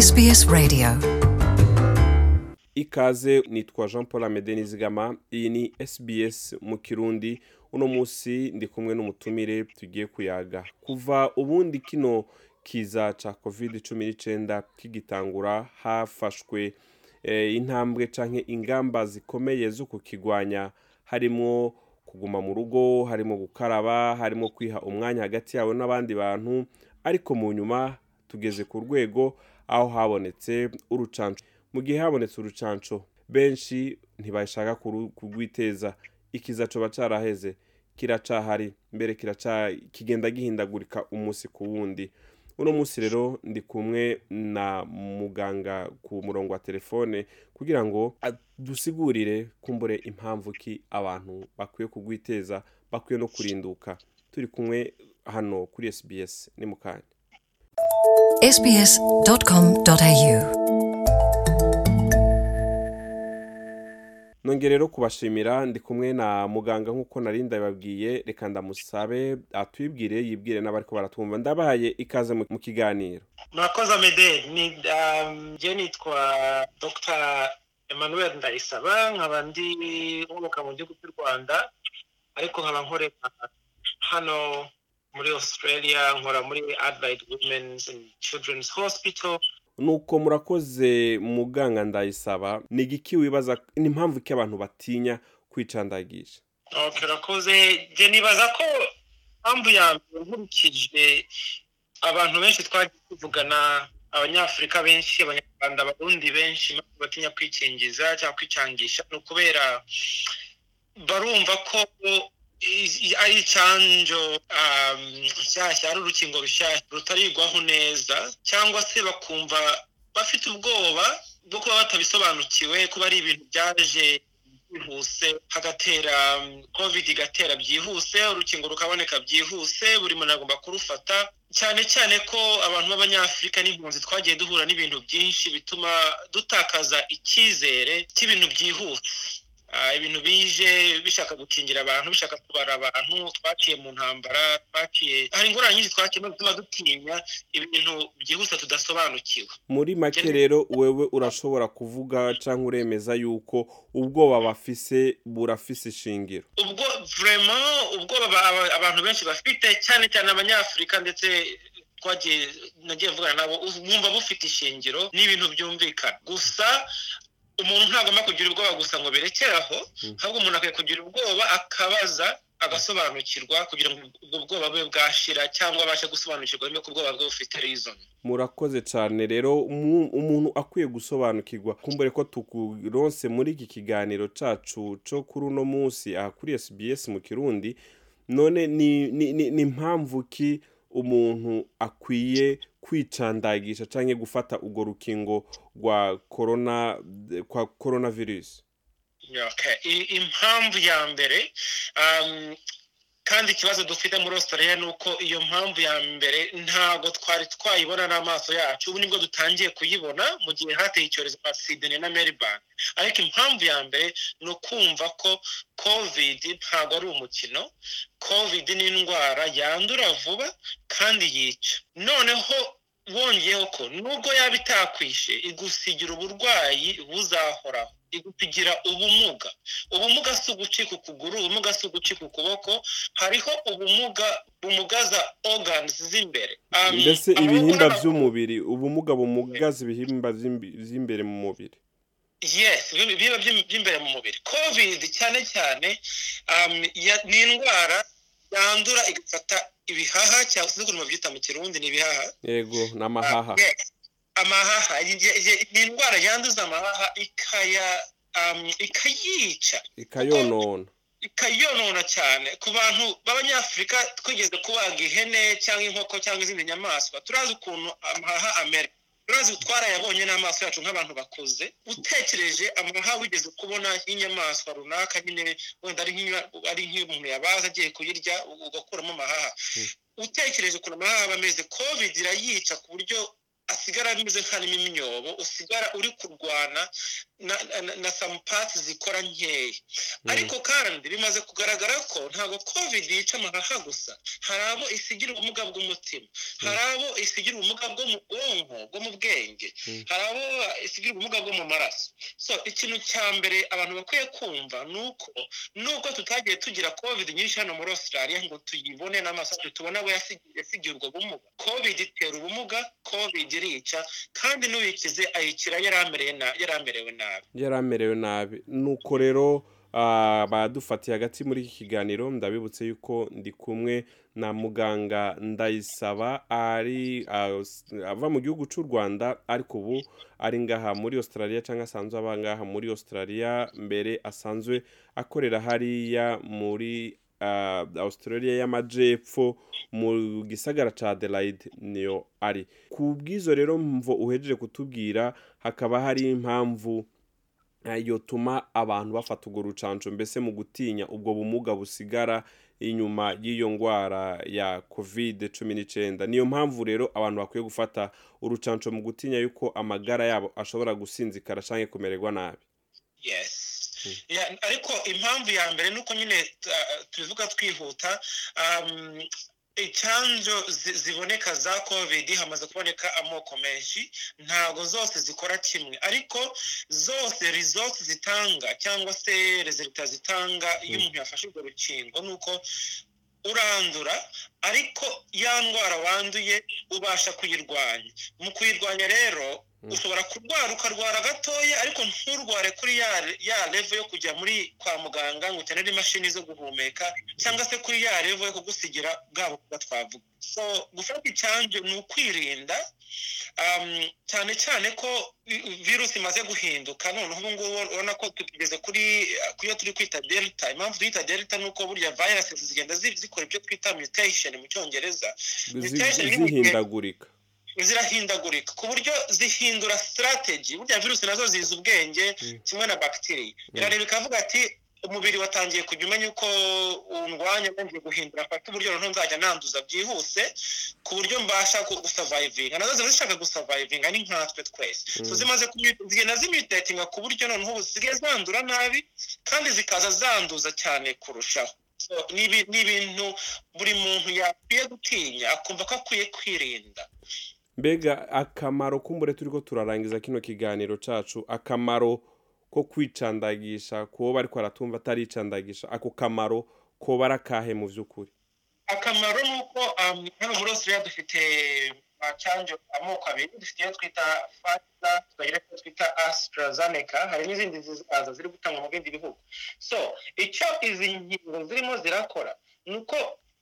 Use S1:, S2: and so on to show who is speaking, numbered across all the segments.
S1: SBS Radio.
S2: ikaze nitwa jean paul amede nizigama iyi ni sbs mu kirundi. Uno munsi ndi kumwe n'umutumire tugiye kuyaga. Kuva ubundi kino kiza ca covid cumi n'icyenda kigitangura hafashwe eh, intambwe canke ingamba zikomeye zo kukigwanya. Harimo kuguma mu rugo harimo gukaraba harimo kwiha umwanya hagati yawe n'abandi bantu. Ariko mu nyuma tugeze ku rwego aho habonetse urucanco. Mu gihe habonetse urucanco benshi ntibashaka kurwiteza ikiza coba caraheze kiracahari. Mbere kigenda gihindagurika umunsi ku wundi. Uno munsi rero ndi kumwe na muganga ku murongo wa telefone kugira ngo dusigurire kumbure impamvu ki abantu bakwiye kugwiteza bakwiye no kurinduka. Turi kumwe hano kuri sbs ni mu kanya.
S1: sbs.com.au
S2: nongere rero kubashimira ndi kumwe na muganga nk'uko nari ndabibabwiye reka ndamusabe atwibwire yibwire n'abariko baratwumva ndabahaye ikaze mu kiganiro.
S3: Murakoze amede ni um, je nitwa dr. Emmanuel ndayisaba nkaba ndi nkomoka mu gihugu cy'u rwanda ariko nkaba nkorera hano muri australia nkora muri adelaide women's and children's hospital.
S2: Nuko murakoze muganga ndayisaba ni igiki wibaza ni impamvu ki abantu batinya kwicandagisha
S3: okay urakoze je nibaza ko mpamvu ya mbere nkurikije abantu benshi twagiye tuvugana abanyafurika benshi abanyarwanda abarundi benshi impamvu batinya kwikingiza cyangwa kwicangisha ni ukubera barumva ko ari icyanjo um, nshyashya ari urukingo rushyashya rutarigwaho neza cyangwa se bakumva bafite ubwoba bwo kuba batabisobanukiwe kuba ari ibintu byaje byihuse hagatera um, covid igatera byihuse urukingo rukaboneka byihuse buri muntu agomba kurufata. Cyane cyane ko abantu b'abanyafurika n'impunzi twagiye duhura n'ibintu byinshi bituma dutakaza icyizere cy'ibintu byihuse. Ibintu bije bishaka gukingira abantu bishaka kubara abantu twaciye mu ntambara twaciye hari ingorane nyinshi twaciye bituma dutinya ibintu byihuse tudasobanukiwe.
S2: Muri make rero wewe urashobora kuvuga cyangwa uremeza yuko ubwoba bafise burafise ishingiro?
S3: Ubwo vrema ubwoba aba- aba- abantu benshi bafite cyane cyane abanyafurika ndetse twagiye nagiye mvugana nabo bumva bufite ishingiro n'ibintu byumvikana. Gusa umuntu ntagomba kugira ubwoba gusa ngo birekeraho ahubwo umuntu akwiye kugira ubwoba akabaza agasobanukirwa kugira ngo ubwo bwoba bwe bwashira cyangwa abashe gusobanukirwa yuko ubwoba bwe bufite reason.
S2: Murakoze cyane. Rero umu- umuntu akwiye gusobanukirwa. Kumbure ko tukuronse muri iki kiganiro cacu co kuri uno munsi aha kuri sbs mu kirundi none ni impamvu ki umuntu akwiye kwicandagisha canke gufata urwo rukingo rwa corona kwa coronavirus.
S3: Okay. I- impamvu ya mbere um, kandi ikibazo dufite muri australia ni uko iyo mpamvu ya mbere ntabwo twari twayibona n'amaso yacu ubu ni bwo dutangiye kuyibona mu gihe hateye icyorezo cya sydney na melbourne. Ariko impamvu ya mbere ni ukumva ko covid ntabwo ari umukino covid ni indwara yandura vuba kandi yica. Noneho wongeyeho ko nubwo yaba itakwishe igusigira uburwayi buzahoraho igusigira ubumuga ubumuga si ugucika ukuguru ubumuga si ugucika ukuboko hariho ubumuga bumugaza organs z'imbere Um,
S2: mbese ibihimba vy'umubiri ubumuga bumugaza ibihimba vy'imbere mu mubiri
S3: yes by'im- by'imbere mu mubiri covid cyane cyane um, ya- ni indwara yandura igafata ibihaha cyangwa se ukuntu babyita mu kirundi ni ibihaha.
S2: Yego n'amahaha
S3: Yes. amahaha. Ye- ni indwara yanduza amahaha ikaya um, ikayica.
S2: Ikayonona.
S3: Ikayonona cyane. Ku bantu b'abanyafurika twigeze kubaga ihene cyangwa inkoko cyangwa izindi nyamaswa turazi ukuntu amahaha amera. Turazi twarayabonye n'amaso yacu nk'abantu bakuze utekereje amahaha wigeze kubona y'inyamaswa runaka nyine wenda ari nk'umuntu yabaza agiye kuyirya ugakuramo amahaha. Utekereje ukuntu amahaha aba ameze covid irayica ku buryo asigara ameze nk'arimo imyobo usigara uri kurwana na, parts zikora nkeya. Ariko kandi bimaze kugaragara ko ntabwo covid yica amahaha gusa. Hari abo isigira ubumuga bw'umutima. Hari abo isigira ubumuga bwo mu bwonko bwo mu bwenge. Hari abo isigira ubumuga bwo mu maraso. So ikintu cya mbere abantu bakwiye kumva ni uko nubwo tutagiye tugira covid nyinshi hano muri australia ngo tuyibone n'amaso yacu tubone abo yasigi- yasigiye ubwo bumuga. Covid itera ubumuga covid irica kandi n'uyikize ayikira na- yaramerewe nabi.
S2: Yari amerewe nabi. Nuko rero ah, badufatiye hagati muri iki kiganiro ndabibutse yuko ndi kumwe na muganga ndayisaba ari ah, ava mu gihugu cy'u rwanda ariko ubu ari ngaha muri australia cyangwa asanzwe aba ngaha muri australia mbere asanzwe akorera hariya muri australia y'amajepfo mu gisagara ca adelaide niyo ari. Ku bw'izo rero mvo uhejeje kutubwira hakaba hari impamvu eh, yotuma abantu bafata urwo rucanco. Mbese mu gutinya ubwo bumuga busigara inyuma y'iyo ndwara ya covid cumi n'icyenda niyo mpamvu rero abantu bakwiye gufata urucanco mu gutinya yuko amagara yabo ashobora gusinzikara cyangwa kumererwa nabi.
S3: Ariko impamvu ya mbere ni uko nyine uh, tubivuga twihuta um, icyanjo zi- ziboneka za covid hamaze kuboneka amoko menshi ntabwo zose zikora kimwe. Ariko zose results zitanga cyangwa se resulta zitanga iyo umuntu yafashe urwo rukingo ni uko urandura ariko ya ndwara wanduye ubasha kuyirwanya. Mu kuyirwanya rero ushobora kurwara ukarwara gatoya ariko nturware kuri ya ya level yo kujya muri kwa muganga ngo ukenere imashini zo guhumeka cyangwa se kuri ya level yo kugusigira bwa bukuba twavuga. So gufata icyanjye ni ukwirinda um, cyane cyane ko vi- virusi imaze guhinduka noneho ubu ngubu urabona ko tugeze kuri ku yo turi kwita delta. Impamvu tuyita delta ni uko burya viruses zigenda zi- zikora ibyo twita mutation mu cyongereza.
S2: Zihindagurika.
S3: Zirahindagurika. Ku buryo zihindura strategy burya virusi na zo zizi ubwenge kimwe na bagiteri irareba ikavuga ati umubiri watangiye kujya umenya uko undwanya ngiye guhindura mfata uburyo noneho nzajya nanduza byihuse ku buryo mbasha gu- gusavayivinga na zo ziba zishaka gusavayivinga ni nkatwe twese. So zimaze zigenda zimutatinga ku buryo noneho zisigaye zandura nabi kandi zikaza zanduza cyane kurushaho. Ni ibintu buri muntu yakwiye gutinya akumva ko akwiye kwirinda.
S2: Mbega akamaro kumbure turi ko turarangiza kino kiganiro cacu akamaro ko kwicandagisha kuwo bariko aratumva ataricandagisha ako kamaro koba ari akahe mu vy'ukuri.
S3: Akamaro ni uko um, hano muri australia dufite macanje amoko abiri dufite iyo twita Pfizer tukagira iyo twita AstraZeneca hari n'izindi zizaza ziri gutangwa mu bindi bihugu. So icyo izi ngingo zirimo zirakora ni uko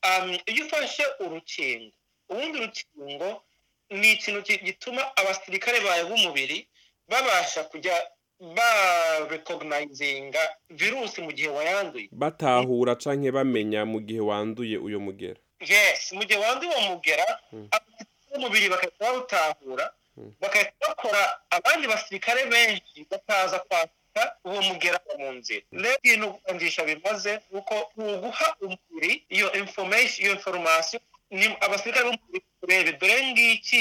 S3: um, iyo ufashe urukingo ubundi urukingo ni ikintu ki- gituma abasirikare bawe b'umubiri babasha kujya barecognizinga virusi mu gihe wayanduye.
S2: Batahura canke bamenya mu gihe wanduye uyo mugera.
S3: Yes mu gihe wanduye uwo mugera abasirikare b'umubiri bagahita bawutahura bagahita bakora abandi basirikare benshi bakaza kwaka uwo mugera mu nzira. Rero ibintu kugangisha bimaze ni uko uguha umubiri iyo information iyo information abasirikare b'umubiri kurebe dore ngiki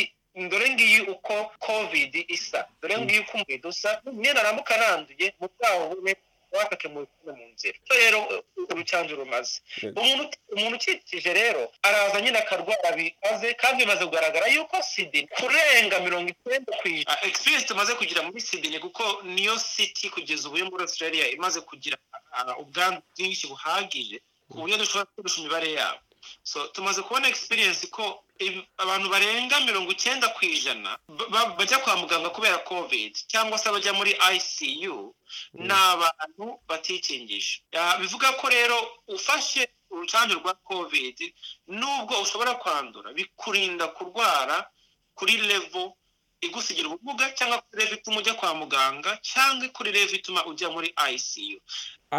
S3: dore ngiyi uko covid isa. Dore ngiyi uko umubiri usa. Niyo naramuka nanduye mu bwaho bune wakake mu mu nzira. Rero urucanjo rumaze. Umuntu ukikije rero araza nyine akarwara bikaze kandi bimaze kugaragara yuko sida kurenga mirongo icyenda ku ijana. Experience tumaze kugira muri sida kuko niyo city kugeza ubu muri australia imaze kugira ah, ubwandu bwinshi buhagije ku buryo dushobora kurusha imibare yabo. So tumaze kubona experience ko abantu barenga mirongo icyenda ku ijana ba- ba- bajya kwa muganga kubera covid cyangwa se bajya muri icu ni abantu batikingije bivuga ko rero ufashe urucanjo rwa covid nubwo ushobora kwandura bikurinda kurwara kuri level igusigira ubumuga cyangwa kuri level ituma ujya kwa muganga cyangwa kuri level ituma ujya muri icu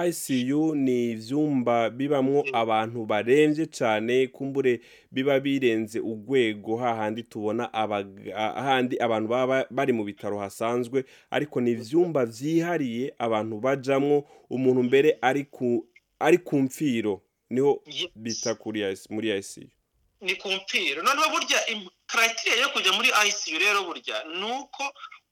S2: ICU ni ivyumba bibamwo abantu baremvye cane kumbure biba birenze urwego hahandi tubona ahandi abantu baba bari mu bitaro hasanzwe ariko ni ivyumba vyihariye abantu bajamwo umuntu mbere ari ku mfiro ni
S3: ho
S2: bita muri ICU
S3: ni ku mpfiro noneho burya karayitiriya yo kujya muri ICU rero burya ni uko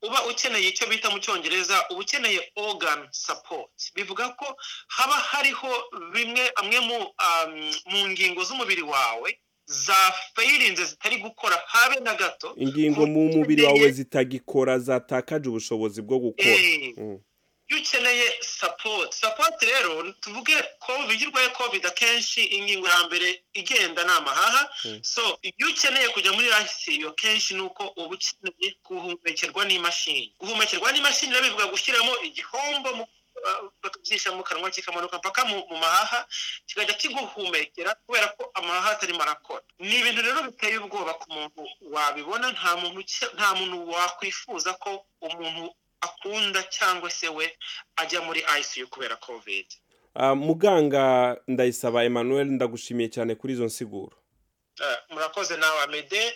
S3: uba ukeneye icyo bita mu cyongereza uba ukeneye organ support. Bivuga ko haba hariho bimwe amwe mu um, ngingo z'umubiri wawe zafayirinze zitari gukora habe na gato.
S2: Ingingo mu mubiri wawe zitagikora zatakaje ubushobozi bwo gukora.
S3: Eh,
S2: Mm.
S3: Iyo ukeneye support. Support rero tuvuge covid iyo urwaye covid akenshi ingingo ya mbere igenda ni amahaha.
S2: Mm.
S3: so iyo ukeneye kujya muri ICU kenshi ni uko uba ukeneye guhumekerwa n'imashini. Guhumekerwa n'imashini rero bivuga gushyiramo igihombo mu bakagishyira mu kanwa kikamanuka mpaka mu mahaha kikajya kiguhumekera kubera ko amahaha atarimo arakora. Ni ibintu rero biteye ubwoba ku muntu wabibona nta muntu wakwifuza ko umuntu akunda cyangwa se we ajya muri ICU kubera covid.
S2: Ah, muganga ndayisaba emmanuel ndagushimiye cyane kuri izo nsiguro.
S3: Eh, murakoze nawe amede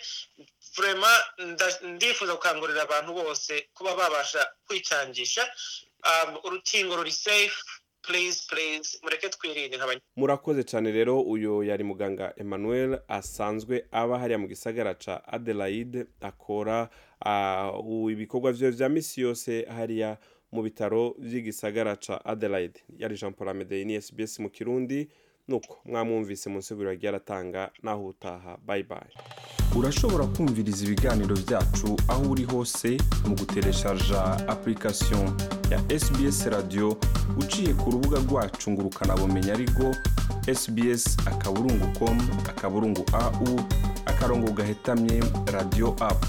S3: vrema nda- ndifuza gukangurira abantu bose kuba babasha kwicangisha. Um, urukingo ruri please mureke twirinde nk'abanya
S2: murakoze cyane rero uyu yari muganga emmanuel asanzwe aba hariya mu gisagara ca adelaide akora ah, ibikorwa vyiwe vya misi yose hariya mu bitaro vy'igisagara ca adelaide. Yari jean paul amede ni sbs mu kirundi. Nuko mwamwumvise mu nsiguro yagiye aratanga naho utaha bye bye.
S4: Urashobora kumviriza ibiganiro byacu aho uri hose mu gutereshaja application ya sbs radio uciye ku rubuga rwacu ngo ukanabumenya ariko sbs akaburungu com akaburungu au akarongo gahetamye radio app.